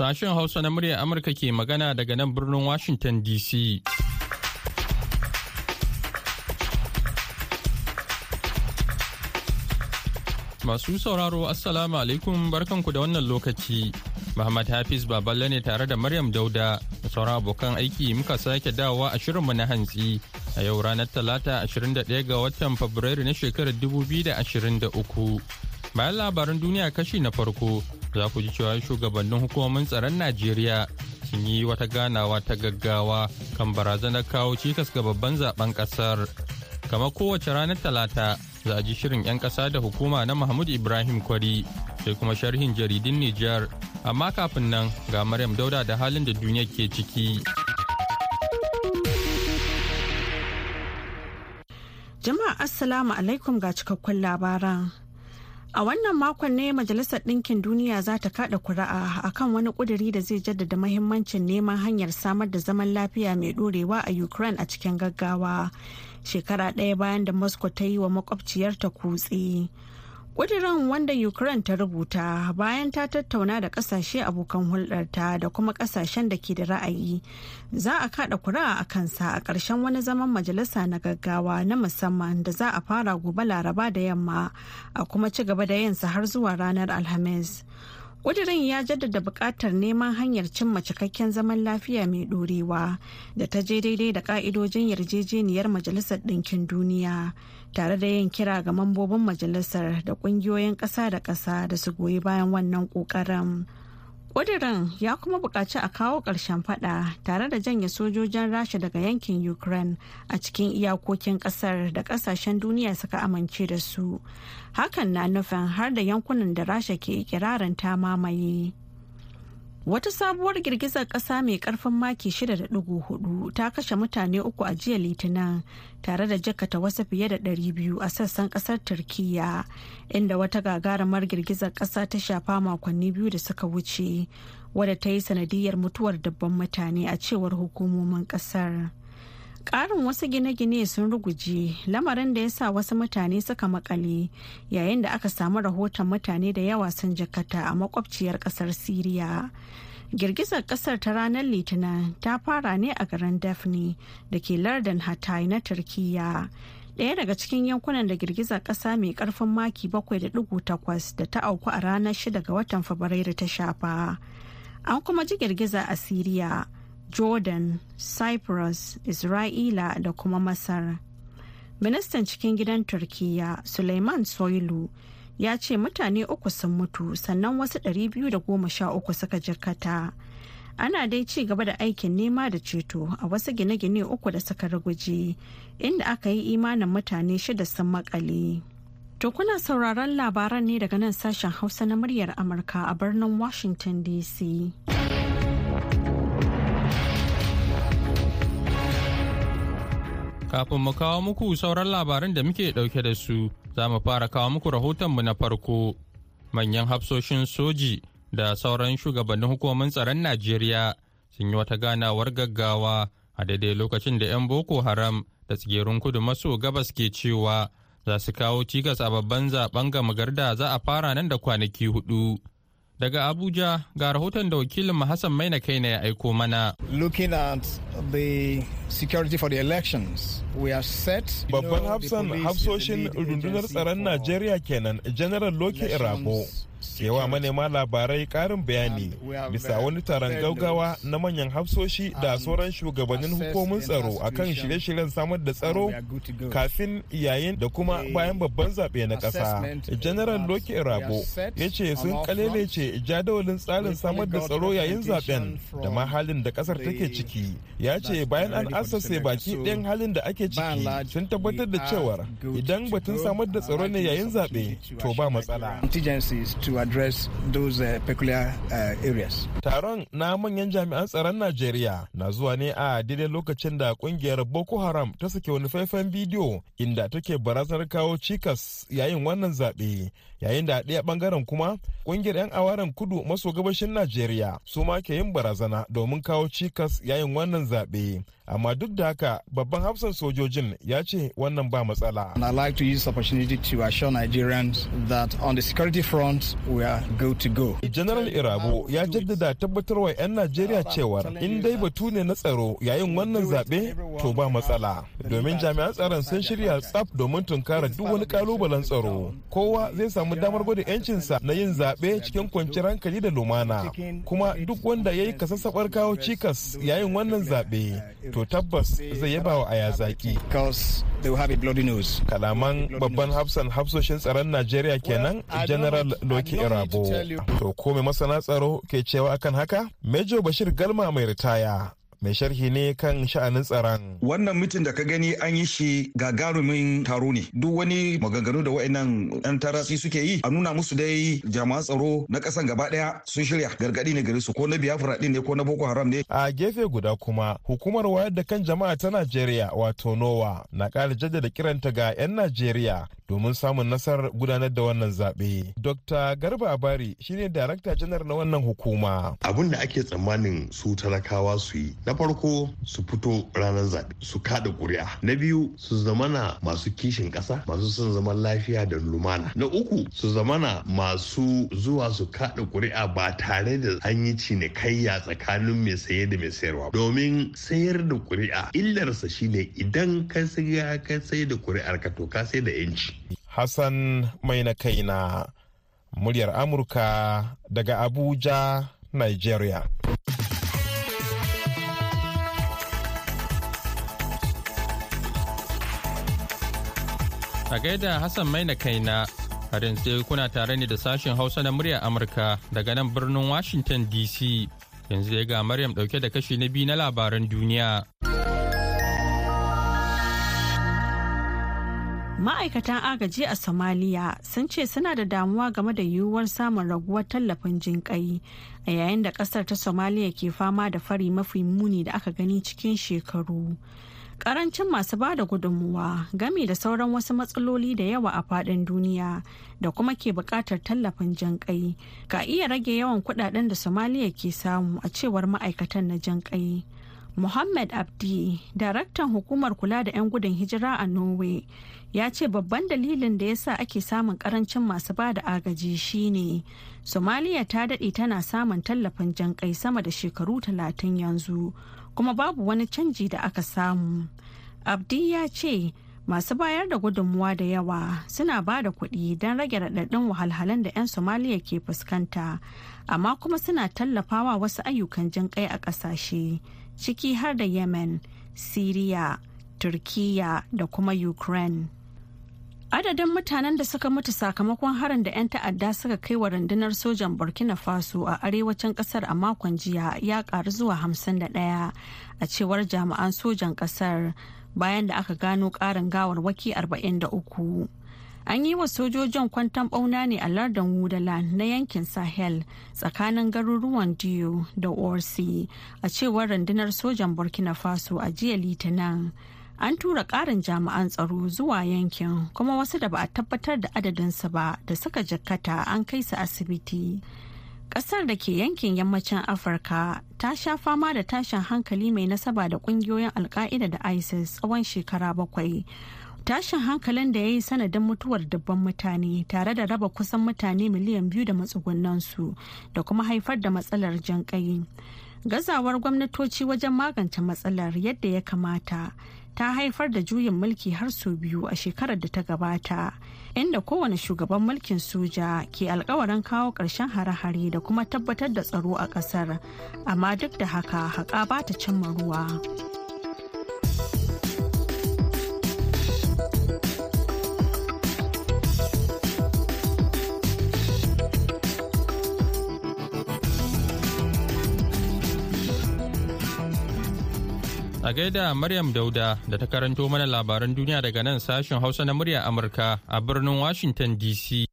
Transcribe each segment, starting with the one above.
Sashen Hausa na muryar Amurka ke magana daga nan birnin Washington DC. Masu sauraro Assalamu alaikum barkanku da wannan lokaci. Muhammad Hafiz Baballe ne tare da Maryam Dauda da sauran abokan aiki muka sake dawowa a shirinmu na hantsi a yau ranar Talata 21 ga watan Fabrairu na shekarar 2023. Bayan labaran duniya kashi na farko za ku ji cewa shugabannin hukumomin tsaron Najeriya sun yi wata ganawa ta gaggawa kan barazanar kawo cikas ga babban zaɓen ƙasar. Kamar kowace ranar Talata za a ji shirin 'yan ƙasa da hukuma na Mahmud Ibrahim Kwari sai kuma sharhin jaridin Nijar. Amma kafin nan ga Maryam Dauda da halin da duniya ke ciki. Jama'a Assalamu alaikum ga cikakkun labaran. A wannan makon ne Majalisar Ɗinkin Duniya za ta kaɗa kuri'a akan wani ƙuduri da zai jaddada mahimmancin neman hanyar samar da zaman lafiya mai ɗorewa a Ukraine a cikin gaggawa. Shekara ɗaya bayan da Moscow ta yi wa makwabciyarta kutse. Ƙudirin wanda Ukraine ta rubuta bayan ta tattauna da ƙasashe abokan hulɗarta da kuma ƙasashen da ke da ra'ayi za a kaɗa kuri'a a kansa a ƙarshen wani zaman majalisa na gaggawa na musamman da za a fara gobe laraba da yamma a kuma ci gaba da yinsa har zuwa ranar alhamis. Ƙudirin ya jaddada buƙatar neman hanyar cimma cikakken zaman lafiya mai ɗorewa da ta je daidai da ƙa'idojin yarjejeniyar majalisar ɗinkin duniya tare da yin kira ga mambobin majalisar da ƙungiyoyin ƙasa da ƙasa da su goyi bayan wannan ƙoƙarin. Ƙudirin ya kuma buƙaci a kawo ƙarshen fada tare da janye sojojin rasha daga yankin ukraine a cikin iyakokin ƙasar da ƙasashen duniya suka amince da su. Hakan na nufin har da yankunan da rasha ke ikirarin ta mamaye. Wata sabuwar girgizar ƙasa mai ƙarfin maki 6.4 ta kashe mutane uku a jiya litinin tare da jakata wasu fiye da 200 a sassan ƙasar Turkiyya inda wata gagarumar girgizar ƙasa ta shafa makonni biyu da suka wuce wadda ta yi sanadiyar mutuwar dabban mutane a cewar hukumomin ƙasar. Ƙarin wasu gine-gine sun ruguje lamarin da ya sa wasu mutane suka makale yayin da aka samu rahoton mutane da yawa sun jakata a makwabciyar ƙasar Siriya. Girgizar ƙasar ta ranar Litinin ta fara ne a garin Daphne da ke lardin Hatay na Turkiyya. Ɗaya daga cikin yankunan da girgizar ƙasa mai ƙarfin maki 7.8 da ta auku a ranar 6 ga watan Fabrairu ta shafa. An kuma ji girgiza a Siriya. Jordan cyprus isra'ila da kuma masar. Ministan cikin gidan turkiya suleiman soilu ya ce mutane uku sun mutu sannan wasu 213 suka jirkata ana dai ci gaba da aikin nema da ceto a wasu gine-gine uku da suka ruguje inda aka yi imanin mutane shida sun makale. To kuna sauraron labaran ne daga nan sashen hausa na muryar amurka a birnin washington dc Kafin mu kawo muku sauran labaran da muke ɗauke da su, za mu fara kawo muku rahotonmu na farko. Manyan hafsoshin soji da sauran shugabannin hukumomin tsaron Najeriya sun yi wata ganawar gaggawa a daidai lokacin da 'yan Boko Haram da tsigerun kudu maso gabas ke cewa za su kawo cikas a babban zaɓen gama garda za a fara nan da kwanaki huɗu. Daga Abuja ga rahoton da wakilin Hassan Maina kai ya aiko mana. Looking at the security for the elections, we are set. Babban hafsan hafsoshin rundunar tsaron Najeriya kenan, General Loke Irabo. Yawa manema labarai karin bayani bisa wani taron gaugawa na manyan hafsoshi da sauran shugabannin hukumomin tsaro akan shirye-shiryen samar da tsaro kafin yayin da kuma bayan babban zaɓe na ƙasa. General loki rabo ya ce sun kalelece jadawalin tsarin samar da tsaro yayin zaɓen da ma halin da ƙasar take ciki. Ya ce bayan an asase baki ɗayan halin da ake ciki sun tabbatar da cewar idan batun samar da tsaro ne yayin zaɓe to ba matsala. To address those uh, peculiar uh, areas. Taron na manyan jami'an tsaron Najeriya na zuwa ne a daidai lokacin da ƙungiyar Boko Haram ta sake wani faifan bidiyo inda take barazanar kawo cikas yayin wannan zaɓe. Yayin da ɗaya ɓangaren kuma ƙungiyar 'yan awaren kudu maso gabashin Najeriya su ma ke yin barazana domin kawo cikas yayin wannan zaɓe. Amma duk da haka babban hafsan sojojin ya ce wannan ba matsala. And I'd like to use this opportunity to assure Nigerians that on the security front we are good to go. General Irabo ya jaddada tabbatarwa 'yan Najeriya cewar in dai batu ne na tsaro yayin wannan zaɓe to ba matsala. Domin jami'an tsaron sun shirya tsaf domin tunkara duk wani kalubalen tsaro. Kowa zai samu damar gwada 'yancinsa na yin zaɓe cikin kwanciyar hankali da lumana. Kuma duk wanda ya yi kasassaɓar kawo cikas yayin wannan zaɓe to tabbas zai yaba wa aya zaki. Kalaman babban hafsan hafsoshin tsaron Najeriya kenan General Loki Irabo. To ko mai masana tsaro ke cewa akan haka? Major Bashir Galma mai ritaya mai sharhi ne kan sha'anin tsaron. Wannan mitin da ka gani an yi shi gagarumin taro ne. Duk wani maganganu da wa'annan 'yan tarasi suke yi a nuna musu dai jami'an tsaro na ƙasan gaba ɗaya sun shirya gargaɗi ne gare su ko na Biafra ɗin ne ko na Boko Haram ne. A gefe guda kuma hukumar wayar da kan jama'a ta Najeriya wato NOWA na ƙara jaddada kiranta ga 'yan Najeriya domin samun nasarar gudanar da wannan zaɓe. Dr. Garba Abari shine darakta janar na wannan hukuma. Abin da ake tsammanin su talakawa su yi na farko su fito ranar zaɓe su kada ƙuri'a na biyu su zamana masu kishin ƙasa masu son zaman lafiya da lumana na uku su zamana masu zuwa su kada ƙuri'a ba tare da an yi cinikayya tsakanin mai saye da mai sayarwa domin sayar da ƙuri'a illarsa shine idan ka siya ka sai da ƙuri'ar ka to ka sai da yanci Hassan mai na kaina muryar Amurka daga Abuja, Nigeria. A gaida Hassan mai na kaina har yanzu kuna tare ne da sashen Hausa na muryar Amurka daga nan birnin Washington DC. Yanzu ya ga Maryam ɗauke da kashi na biyu na labaran duniya. Ma'aikatan agaji a Somalia sun ce suna da damuwa game da yiwuwar samun raguwar tallafin jinƙai a yayin da ƙasar ta Somalia ke fama da fari mafi muni da aka gani cikin shekaru. Karancin masu ba da gudunmuwa gami da sauran wasu matsaloli da yawa a faɗin duniya da kuma ke buƙatar tallafin jinƙai ka iya rage yawan kuɗaɗen da Somalia ke samu a cewar ma'aikatan na jinƙai. Muhammad Abdi, daraktan hukumar kula da 'yan gudun hijira a Norway, ya ce babban dalilin da ya sa ake samun ƙarancin masu ba da agaji shine Somalia ta daɗe tana samun tallafin jan kai sama da shekaru talatin yanzu, kuma babu wani canji da aka samu. Abdi ya ce masu bayar da gudunmuwa da yawa suna ba da kuɗi don rage raɗaɗin wahalhalun da 'yan Somaliya ke fuskanta, amma kuma suna tallafawa wasu ayyukan jin kai a ƙasashe. Ciki har da yemen syria turkiya da kuma ukraine. Adadin mutanen da suka mutu sakamakon harin da 'yan ta'adda suka kai wa rundunar sojan burkina faso a arewacin ƙasar a makon jiya ya karu zuwa 51 a cewar jami'an sojan ƙasar bayan da aka gano karin gawarwaki 43 an yi wa sojojin kwantan bauna ne a lardin wudaland na yankin sahel tsakanin garuruwan diyo da orsi a cewar rundunar sojan burkina faso a jiya litinin an tura karin jami'an tsaro zuwa yankin kuma wasu da ba a tabbatar da adadinsu ba da suka jikkata an kai su asibiti. Kasar da ke yankin yammacin afirka ta sha fama da tashin hankali mai nasaba da ƙungiyoyin alka'ida da isis tsawon shekara bakwai tashin hankalin da ya yi sanadin mutuwar dubban mutane tare da raba kusan mutane miliyan biyu da matsugunansu da kuma haifar da matsalar janƙai gazawar gwamnatoci wajen magance matsalar yadda ya kamata ta haifar da juyin mulki har sau biyu a shekarar da ta gabata inda kowane shugaban mulkin soja ke alkawarin kawo ƙarshen hare-hare da kuma tabbatar da tsaro a ƙasar amma duk da haka haƙa ba ta cimma ruwa. A gaida Maryam Dauda da ta karanto mana labaran duniya daga nan sashen Hausa na murya Amurka a birnin Washington DC.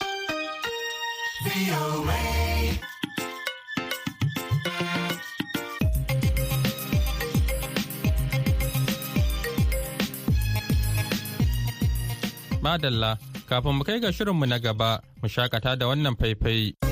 Madalla, kafin mu kai ga shirinmu na gaba, mu shakata da wannan faifai.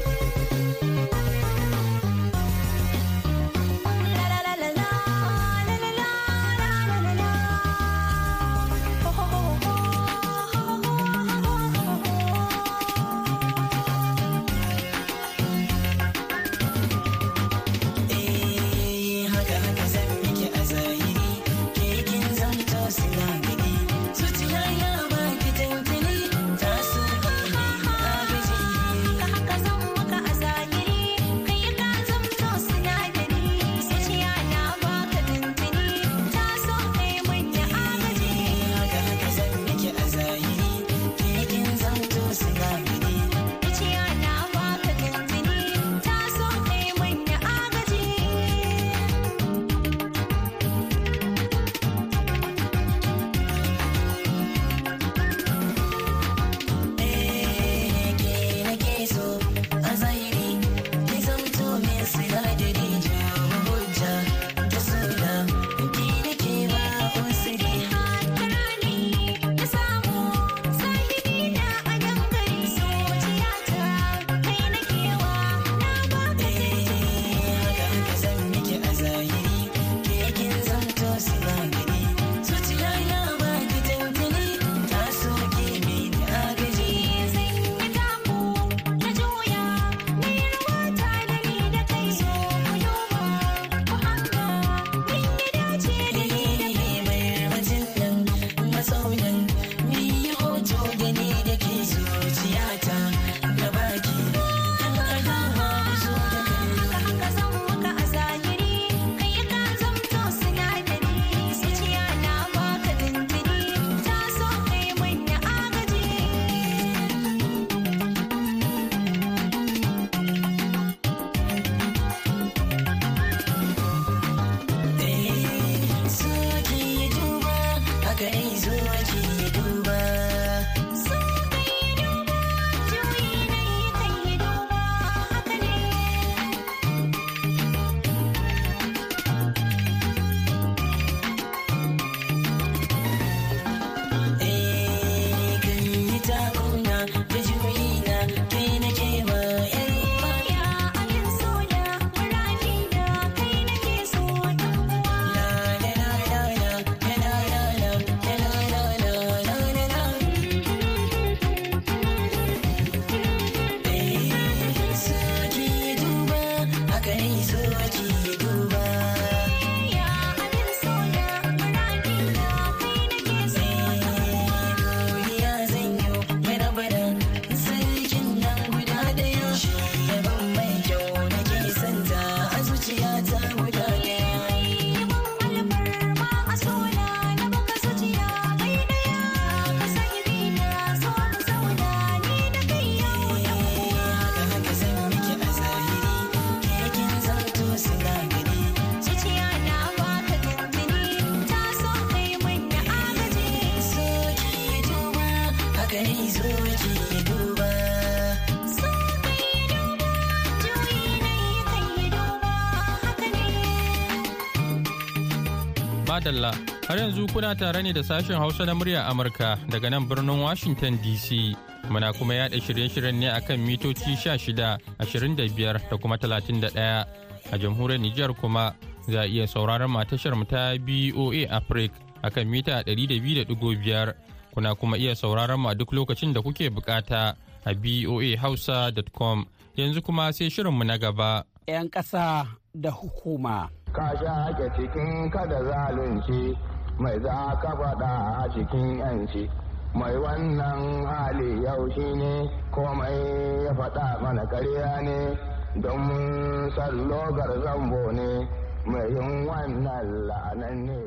Madalla har yanzu kuna tare ne da sashen Hausa na murya Amurka daga nan birnin Washington DC. Muna kuma yada shirye-shiryen ne akan mitoci 16, 25 da kuma 31 a jamhuriyar Nijar kuma za a iya sauraron matashar mu ta BOA Africa akan mita 200.5 kuna kuma iya sauraron mu a duk lokacin da kuke buƙata a boahausa.com yanzu kuma sai shirinmu na gaba. 'Yan ƙasa da hukuma. Ka shaƙe cikin kada zalunci. Mai za ka faɗa a cikin yanci. Mai wannan hali yau shi ne komai ya faɗa mana karya ne. Don mun sallogar zambo ne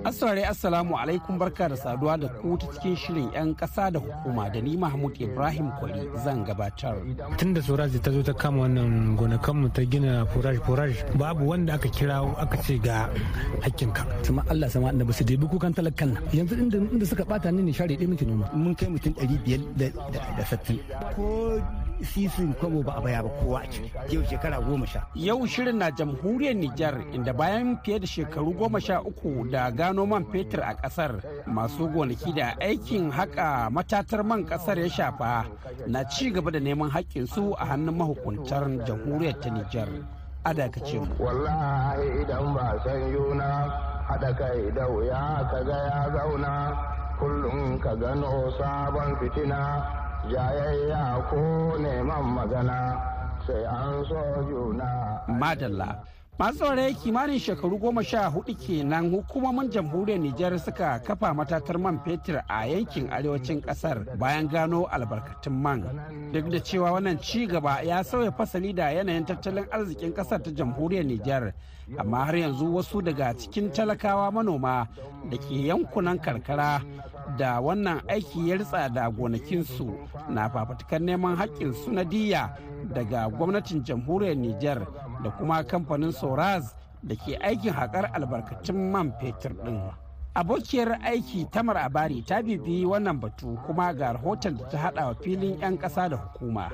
Asare Assalamu alaikum barka da saduwa da ku ta cikin shirin 'yan ƙasa da hukuma da ni Mahmud Ibrahim Kwari zan gabatar. Tun da Soraji ta zo ta kama wannan gonakanmu ta gina forage forage babu wanda aka kira aka ce ga hakkinka. Sama Allah sama da ba su debi kukan talakan nan. Yanzu inda inda suka bata ni ne share ɗaya noma. Mun kai mutum ɗari biyar da sattin. Ko sisin kwabo ba a baya ba kowa a ciki yau shekara goma sha. Yau shirin na jamhuriyar Nijar inda bayan fiye da shekaru goma sha uku da gano man fetur a ƙasar masu gonaki da aikin haka matatar man ƙasar ya shafa na ci gaba da neman su a hannun mahukuntar jamhuriyar ta Nijar. Adakace mu. Wallahi idan ba san yuna haɗa kai da wuya ka ga ya zauna kullum ka gano sabon fitina jayayya ko neman magana sai an so juna. Madalla. masu saurare kimanin shekaru goma sha huɗu kenan hukumomin jamhuriyar Nijar suka kafa matatar man fetur a yankin arewacin ƙasar bayan gano albarkatun man duk da cewa wannan ci gaba ya sauya fasali da yanayin tattalin arzikin ƙasar ta jamhuriyar Nijar amma har yanzu wasu daga cikin talakawa manoma da ke yankunan karkara da wannan aiki ya ritsa da gonakinsu na fafatukar neman haƙƙinsu na diya daga gwamnatin jamhuriyar Nijar da kuma kamfanin Soraz da ke aikin haƙar albarkatun man fetur ɗin. Abokiyar aiki tamar abari ta bibi wannan batu kuma ga rahoton da ta hada wa filin 'yan kasa da hukuma.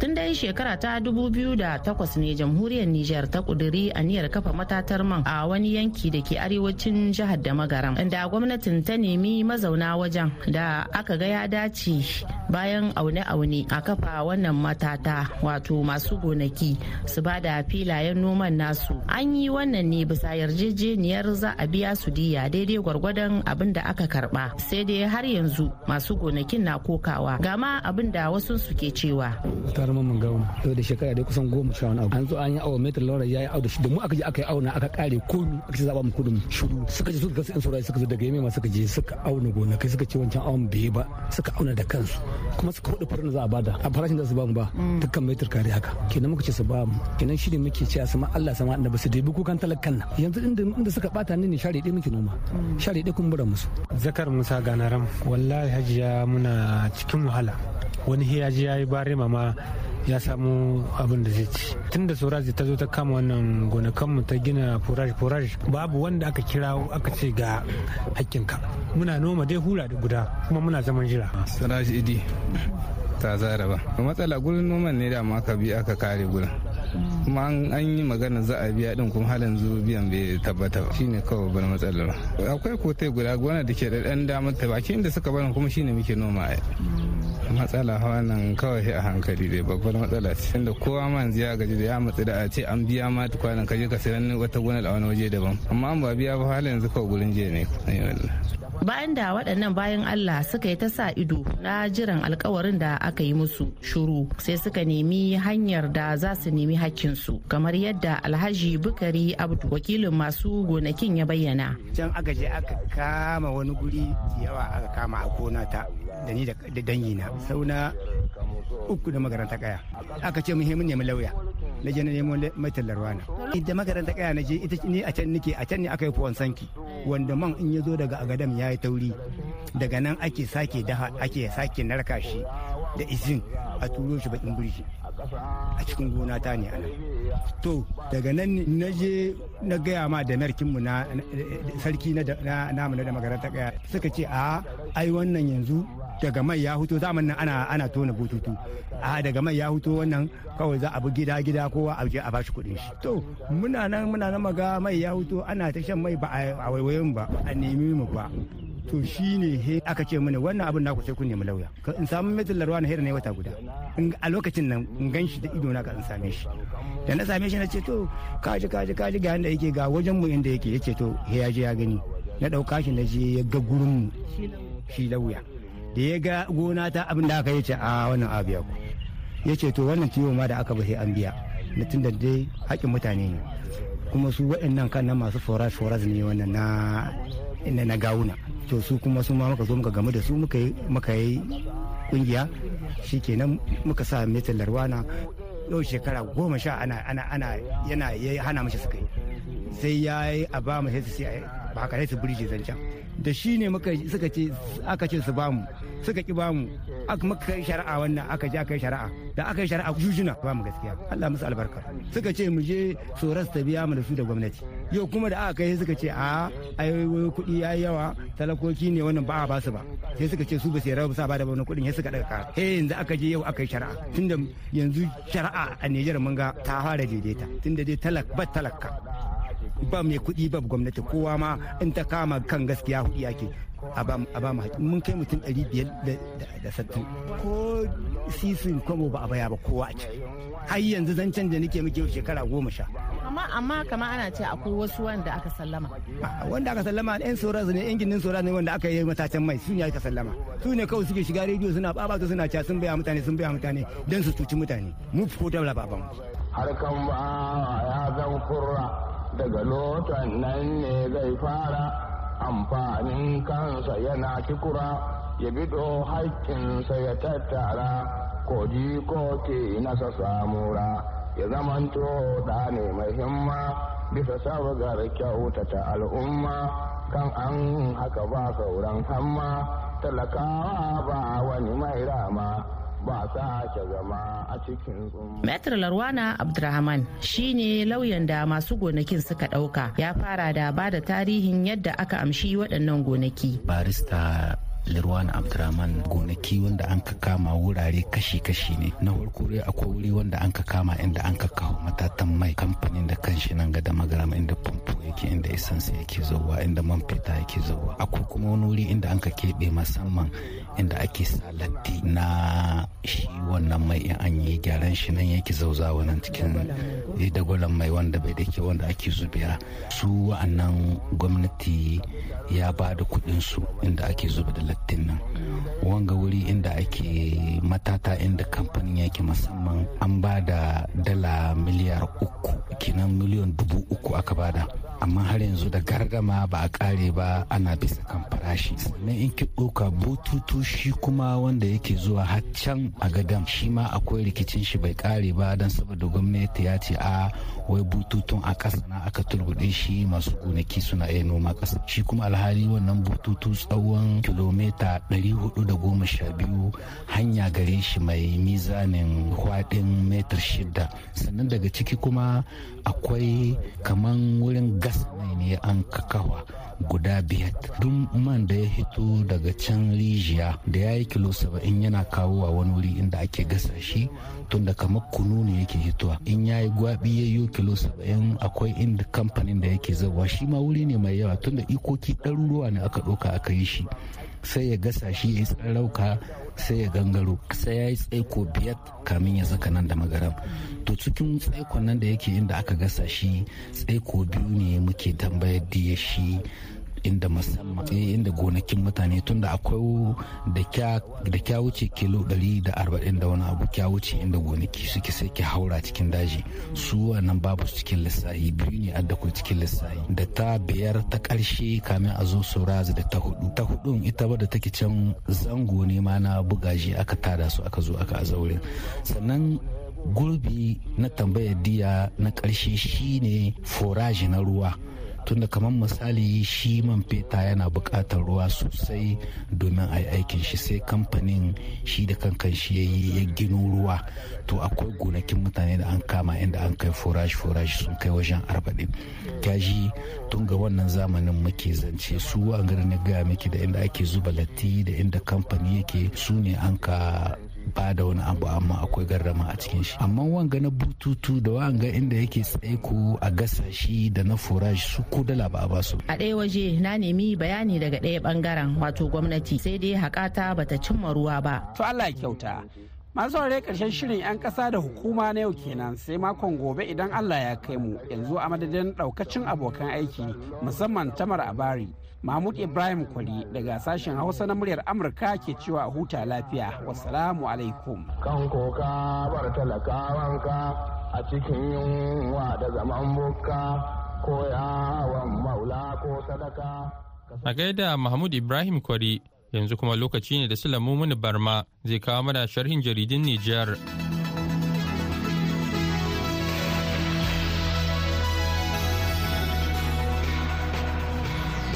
Tun dai shekara ta 2008 ne jamhuriyar niger ta kuduri aniyar kafa matatar man a wani yanki da ke arewacin jihar da magaram inda gwamnatin ta nemi mazauna wajen da aka ga ya dace bayan aune-aune a kafa wannan matata wato masu gonaki su ba da filayen noman nasu. An yi wannan ne bisa yarjejeniyar za a biya su diya daidai gwargwadon abin da aka karɓa sai dai har yanzu masu gonakin na kokawa. Gama abin da wasu suke cewa. Tare mun gauna. Yau da shekara dai kusan goma sha wani abu. An zo an yi awa metar laura ya yi awa da shi. Da mu aka je aka yi auna aka kare komi aka ce zaba mu kuɗin shuru suka je suka kasu saurayi suka zo daga yamma suka je suka auna gonakai suka ce wancan awon bai ba. Suka auna da kansu. Kuma suka huɗu farin za a ba da a farashin da su ba mu ba. Dukkan metar kare haka. Kenan muka ce su ba mu. Kenan shi ne muke cewa sama Allah sama annabi su debi kukan talakan nan. Yanzu inda suka bata ni ne share ɗaya muke noma. Share ɗaya kun bura musu. Zakar musa ganaram wallahi hajiya muna cikin wahala. Wani hiyaji ya yi bare mama ya samu abin da zai ci. Tun da soraji ta zo ta kama wannan gonakanmu ta gina forage forage babu wanda aka kira aka ce ga hakkinka. Muna noma dai hula da guda kuma muna zaman jira. Soraji idi ta zara ba. Matsala gurin noman ne da ma aka bi aka kare gurin. Kuma an yi magana za a biya din kuma halin zuwa biyan bai tabbata ba. Shine kawai babbar matsalar. Akwai kotai guda gona da ke da dan damar ta bakin da suka barin kuma shine muke noma a matsala nan kawai a hankali dai babbar matsala ce. Inda kowa ma yanzu ya gaji da ya matsi da a ce an biya ma tukwanan kaje ka sayan wata gonar a wani waje daban. Amma an ba biya ba halin yanzu kawai gurin jiya ne. Bayan da waɗannan bayan Allah suka yi ta sa ido na jiran alkawarin da aka yi musu shuru sai suka nemi hanyar da za su nemi hakkinsu kamar yadda alhaji bukari abdu wakilin masu gonakin ya bayyana. Can aka je aka kama wani guri yawa aka kama a gona ta da ni da dangina. Sauna uku da makaranta kaya. Aka ce mun nemi lauya. Na je na nemo mai tallarwa na da makaranta kaya na je ita ni a can nake a can ne aka yi fuwan sanki. Wanda man in ya zo daga agadam ya yi tauri. Daga nan ake sake daha ake sake narka shi da izin a turo shi bakin birji. A cikin gona ta ne a nan to daga nan na je na gaya ma da narkinmu na sarki na namu na da makaranta kaya. Suka ce a ai wannan yanzu daga mai ya huto zaman nan ana ana tona bututu. A daga mai ya huto wannan kawai za a bi gida gida kowa a je a bashi kuɗin shi. To muna nan muna nan maga mai ya huto ana ta shan mai ba a waiwayen ba a nemi mu ba. To shi ne he aka ce mana wannan abin naku sai kun nemi lauya. In samu metin larwa na hera ne wata guda. A lokacin nan in gan shi da ido na ka in same shi. Da na same shi na ce to kaji kaji kaji ga yanda yake ga wajen mu inda yake. Yace to he ya je ya gani. Na ɗauka shi na je ya ga gurin mu shi lauya. Da ya ga gona ta abin da aka yi ce a wannan abu ya ku. Ya ce to wannan ciwo ma da aka ba sai an biya. Na tun da dai haƙƙin mutane ne. Kuma su waɗannan kan na masu foras foras ne wannan na na gawuna. To su kuma su ma muka zo muka gamu da su muka yi ƙungiya shikenan muka sa metin larwana. Yau shekara goma sha ana ana ana yana ya hana mashi suka yi sai ya yi a ba mu sai ba haka sai su burge zancen. Da shi ne suka ce aka ce su ba mu suka ki ba mu aka muka kai shari'a wannan aka je aka yi shari'a. Da aka yi shari'a jujuna ba mu gaskiya. Allah musu albarka. Suka ce mu je soras ta biya mu da su da gwamnati. Yau kuma da aka kai suka ce a ai kuɗi yayi yawa talakoki ne wannan ba a ba su ba. Sai suka ce su ba sai rabu sa ba da wani kuɗin sai suka daga kara eh yanzu aka je yau aka yi shari'a. Tunda yanzu shari'a a Nijar mun ga ta fara daidaita. Tunda dai talak ba talaka ba mai kuɗi ba gwamnati kowa ma in ta kama kan gaskiya huɗu yake a ba mu haƙi. Mun kai mutum ɗari biyar da sattin ko sisin kwamo ba a baya ba kowa a ciki. Har yanzu zancen da nake muke shekara goma sha. Amma amma kama ana ce akwai wasu wanda aka sallama. Wanda aka sallama yan soraz ne yan ginin soraz ne wanda aka yi matacen mai. Su ne aka sallama. Su ne kawai suke shiga rediyo suna babata suna cewa sun baya mutane sun baya mutane don su cuci mutane. Mu ko da baban harkan ba ya zan kurra. Daga lotan nan ne zai fara. Amfanin kansa yana kikura ya bido haƙƙinsa ya tattara. Koji ko ke nasa samura ya zamanto da ne mai himma. Bisa sabgar kyautata al'umma kan an haka ba sauran hamma. Talakawa ba wani mai rama. Ba sake zama a cikin Metro Larwana Abdurrahman shine lauyan da masu gonakin suka ɗauka ya fara da ba da tarihin yadda aka amshi waɗannan gonaki. Barista Lirwan Abdurrahman gonaki wanda an ka kama wurare kashi-kashi ne. Na farko dai akwai wuri wanda an ka kama inda an ka kawo matatan mai kamfanin da kanshi nan ga da inda famfo yake inda isansa yake zuwa inda man fita yake zuwa. Akwai kuma wani wuri inda an ka keɓe musamman inda ake salatti na shi wannan mai in an yi gyaran shi nan yake zauzawa nan cikin dagwalon mai wanda bai da wanda ake zubiya su wa'annan gwamnati ya ba da su inda ake zuba da lattin nan. Wanga wuri inda ake matata inda kamfanin yake musamman an ba da dala miliyar uku kinan miliyan dubu uku aka ba da amma har yanzu da gardama ba a kare ba ana bisa kan farashi. Sannan in ki ɗauka bututu shi kuma wanda yake zuwa har can a gadan shi ma akwai rikicin shi bai kare ba don saboda gwamnati ya ce a wai bututun a ƙasa na aka turbuɗe shi masu gonaki suna iya noma ƙasa. Shi kuma alhali wannan bututu tsawon kilomita 412 hanya gare shi mai mizanin hwaɗin metar shida sannan daga ciki kuma akwai kaman wurin gas ne an kakawa. Guda biyar. Duk man da ya hito daga can rijiya da ya yi kilo saba'in yana kawo a wani wuri inda ake gasa shi tunda kamar kunu ne yake hitowa. In ya yi gwabi ya yi kilo saba'in akwai inda kamfanin da yake zabuwa shi ma wuri ne mai yawa tunda ikoki ɗaruruwa ne aka ɗauka aka yi shi. Sai ya gasa shi ya yi tsarauka sai ya gangaro. Sai ya yi tsaiko biyar kamin ya zaka nan da magaram. To cikin tsaikon nan da yake inda aka gasa shi tsaiko biyu ne muke tambayar diya shi. Inda musamman inda gonakin mutane tunda akwai da kya wuce kilo 140 da wani abu kya wuce inda gonaki suke sai ki haura cikin daji. Su wannan babu cikin lissahi biyu ne adda ku cikin lissahi. Da ta biyar ta ƙarshe kamin a zo saurazi da ta huɗu ta hudun ita ba da take can zango ne ma na bugaji aka tada su aka zo aka azaure sannan gurbi na tambayar diya na ƙarshe shine foraji na ruwa. Tunda kamar misali shi man feta yana buƙatar ruwa sosai domin a yi aikin shi sai kamfanin shi da kankan shi ya gino ruwa. To akwai gonakin mutane da an kama inda an kai forage forage sun kai wajen arba'in. Gaji tun ga wannan zamanin muke zance su an na gaya miki da inda ake zuba latti da inda kamfani yake su ne an ka ba da wani abu amma akwai garrama a cikin shi. Amma wanga na bututu da wanga inda yake tsaiko a gasa shi da na forage su ko dala ba a ba su a ɗaya waje na nemi bayani daga ɗaya ɓangaren wato gwamnati sai dai haƙata bata cimma ruwa ba. To Allah ya kyauta. Masu saurare ƙarshen shirin 'yan ƙasa da hukuma na yau kenan sai makon gobe idan Allah ya kai mu. Yanzu a madadin ɗaukacin abokan aiki musamman tamar abari mahmud ibrahim kwali daga sashen hausa na muryar amurka ke cewa a huta lafiya. Wasalamu alaikum. Kan koka bar talakawanka a cikin yunwa da zaman bukka ko yawon maula ko sadaka. A gaida mahmud ibrahim kwari yanzu kuma lokaci ne da sulamu muni barma zai kawo mana sharhin jaridun nijar.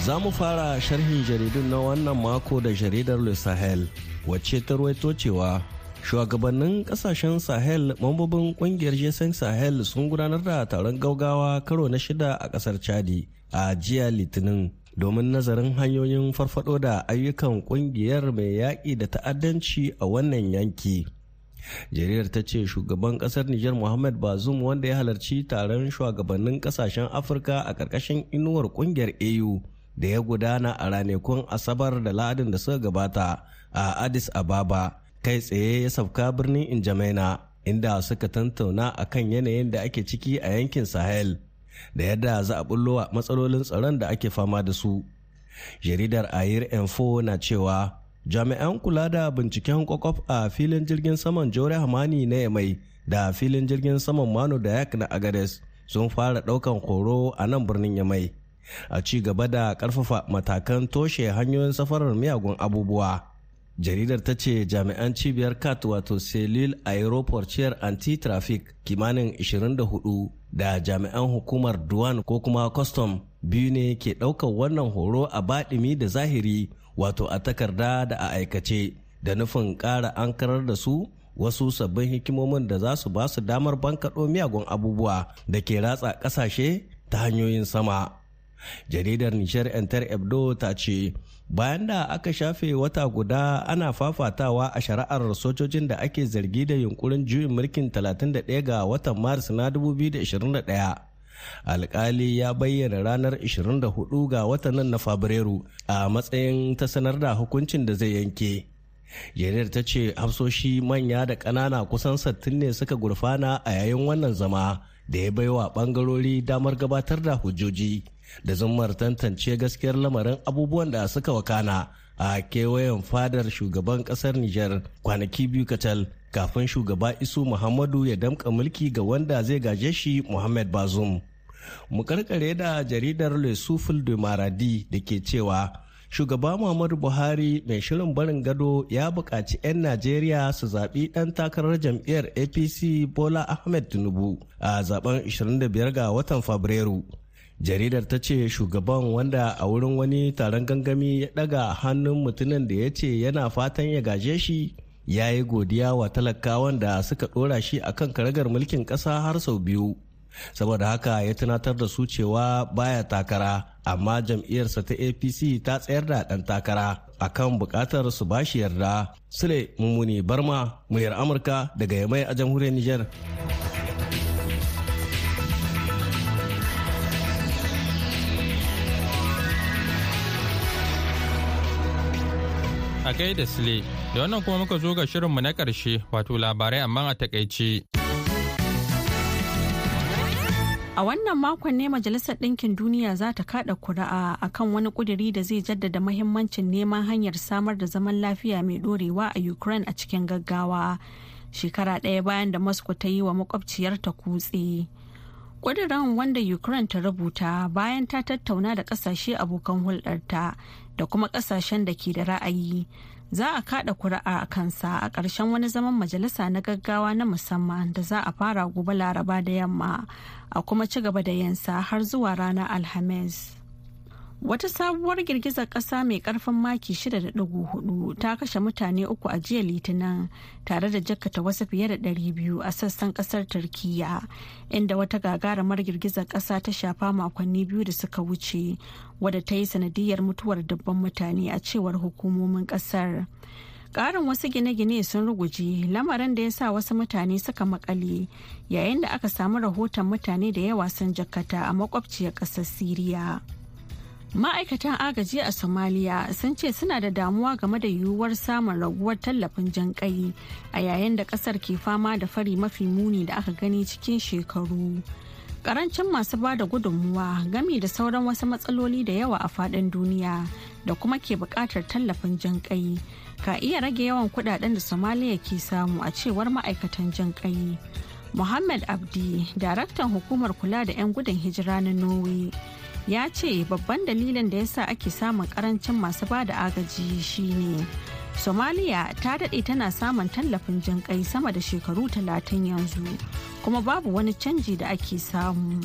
Za mu fara sharhin jaridun na wannan mako da jaridar Le Sahel wacce ta ruwaito cewa shugabannin ƙasashen Sahel mambobin ƙungiyar Jason Sahel sun gudanar da taron gaugawa karo na shida a ƙasar Chadi a jiya Litinin domin nazarin hanyoyin farfado da ayyukan ƙungiyar mai yaƙi da ta'addanci a wannan yanki. jaridar ta ce shugaban ƙasar Nijar Muhammad Bazoum wanda ya halarci taron shugabannin ƙasashen Afirka a ƙarƙashin inuwar ƙungiyar AU da ya gudana a ranakun asabar da ladin da suka gabata a addis ababa. Kai tsaye ya sauka birnin injamaina inda suka tantauna a kan yanayin da ake ciki a yankin sahel da yadda za a bullo matsalolin tsaron da ake fama da su. Jaridar ayir info na cewa jami'an kula da binciken kwakwaf a filin jirgin saman jore hamani na yamai da filin jirgin saman mano da yak na agades sun fara ɗaukan horo a nan birnin yamai. A ci gaba da ƙarfafa matakan toshe hanyoyin safarar miyagun abubuwa. Jaridar ta ce jami'an cibiyar cat wato selil aeroportier anti-traffic kimanin 24 da jami'an hukumar duwan ko kuma custom biyu ne ke ɗaukar wannan horo a baɗimi da zahiri wato a takarda da a aikace da nufin ƙara ankarar da su wasu sabbin hikimomin da za su ba su damar bankaɗo miyagun abubuwa da ke ratsa ƙasashe ta hanyoyin sama. Jaridar nishar enter ebdo ta ce bayan da aka shafe wata guda ana fafatawa a shari'ar sojojin da ake zargi da yunkurin juyin mulkin 31 ga watan maris na 2021 alkali ya bayyana ranar 24 ga watan nan na fabrairu a matsayin ta sanar da hukuncin da zai yanke. Jaridar ta ce hafsoshi manya da ƙanana kusan sattin ne suka gurfana a yayin wannan zama da ya baiwa bangarori damar gabatar da hujjoji. Da zummar tantance gaskiyar lamarin abubuwan da suka wakana a kewayen fadar shugaban ƙasar Nijar kwanaki biyu kacal kafin shugaba Isu Muhammadu ya damka mulki ga wanda zai gaje shi Muhammad Bazoum. mu karkare da jaridar le souffle de maradi da ke cewa shugaba muhammadu buhari mai shirin barin gado ya buƙaci 'yan najeriya su zaɓi ɗan takarar jam'iyyar apc bola ahmed tinubu a zaɓen 25 ga watan fabrairu jaridar ta ce shugaban wanda a wurin wani taron gangami ya ɗaga hannun mutumin da ya ce yana fatan ya gaje shi ya yi godiya wa talakawan da suka ɗora shi akan karagar mulkin ƙasa har sau biyu. Saboda haka ya tunatar da su cewa baya takara amma jam'iyyarsa ta apc ta tsayar da ɗan takara akan buƙatar su bashi yarda. Sule mummuni barma muryar amurka daga yamai a jamhuriyar niger a gaida sule da wannan kuma muka zo ga shirinmu na ƙarshe wato labarai amma a taƙaice. A wannan makon ne Majalisar Ɗinkin Duniya za ta kaɗa kuri'a a kan wani ƙuduri da zai jaddada mahimmancin neman hanyar samar da zaman lafiya mai ɗorewa a Ukraine a cikin gaggawa. Shekara ɗaya bayan da Moscow ta yi wa makwabciyarta kutse. Ƙudurin wanda Ukraine ta rubuta bayan ta tattauna da ƙasashe abokan hulɗarta da kuma ƙasashen da ke da ra'ayi. Za a kada kuri'a a kansa a ƙarshen wani zaman majalisa na gaggawa na musamman da za a fara gobe laraba da yamma a kuma ci gaba da yansa har zuwa ranar alhamis. Wata sabuwar girgizar ƙasa mai ƙarfin maki 6.4 ta kashe mutane uku a jiya litinin tare da jakkata wasu fiye da 200 a sassan ƙasar turkiya inda wata gagarumar girgizar ƙasa ta shafa makonni biyu da suka wuce wadda ta yi sanadiyar mutuwar dabban mutane a cewar hukumomin ƙasar. Ƙarin wasu gine-gine sun ruguje lamarin da ya sa wasu mutane suka makale yayin da aka samu rahoton mutane da yawa sun jakkata a makwabciyar ƙasar siriya. Ma'aikatan agaji a somaliya sun ce suna da damuwa game da yiwuwar samun raguwar tallafin jan a yayin da ƙasar ke fama da fari mafi muni da aka gani cikin shekaru. Karancin masu ba da gudunmuwa gami da sauran wasu matsaloli da yawa a faɗin duniya da kuma ke buƙatar tallafin jan kai ka iya rage yawan kuɗaɗen da somaliya ke samu a cewar ma'aikatan jan kai. Muhammad abdi daraktan hukumar kula da 'yan gudun hijira na norway ya ce babban dalilin da ya sa ake samun ƙarancin masu ba da agaji shine somaliya ta daɗe tana samun tallafin jin kai sama da shekaru talatin yanzu kuma babu wani canji da ake samu.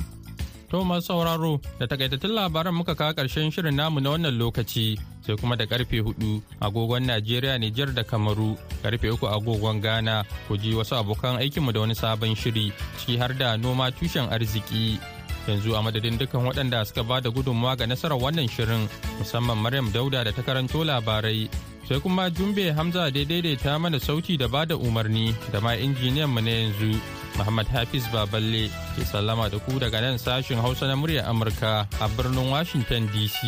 To masu sauraro da takaitattun labaran muka kawo ƙarshen shirin namu na wannan lokaci sai kuma da ƙarfe huɗu agogon najeriya nijar da kamaru ƙarfe uku agogon ghana. Ku ji wasu abokan aikinmu da wani sabon shiri ciki har da noma tushen arziki. Yanzu a madadin dukkan waɗanda suka ba da gudunmawa ga nasarar wannan shirin musamman maryam dauda da ta karanto labarai sai kuma jumbe hamza da daidaita mana sauti da ba da umarni da ma injiniyan mu na yanzu muhammad hafiz baballe ke sallama da ku daga nan sashin hausa na muryar amurka a birnin washington dc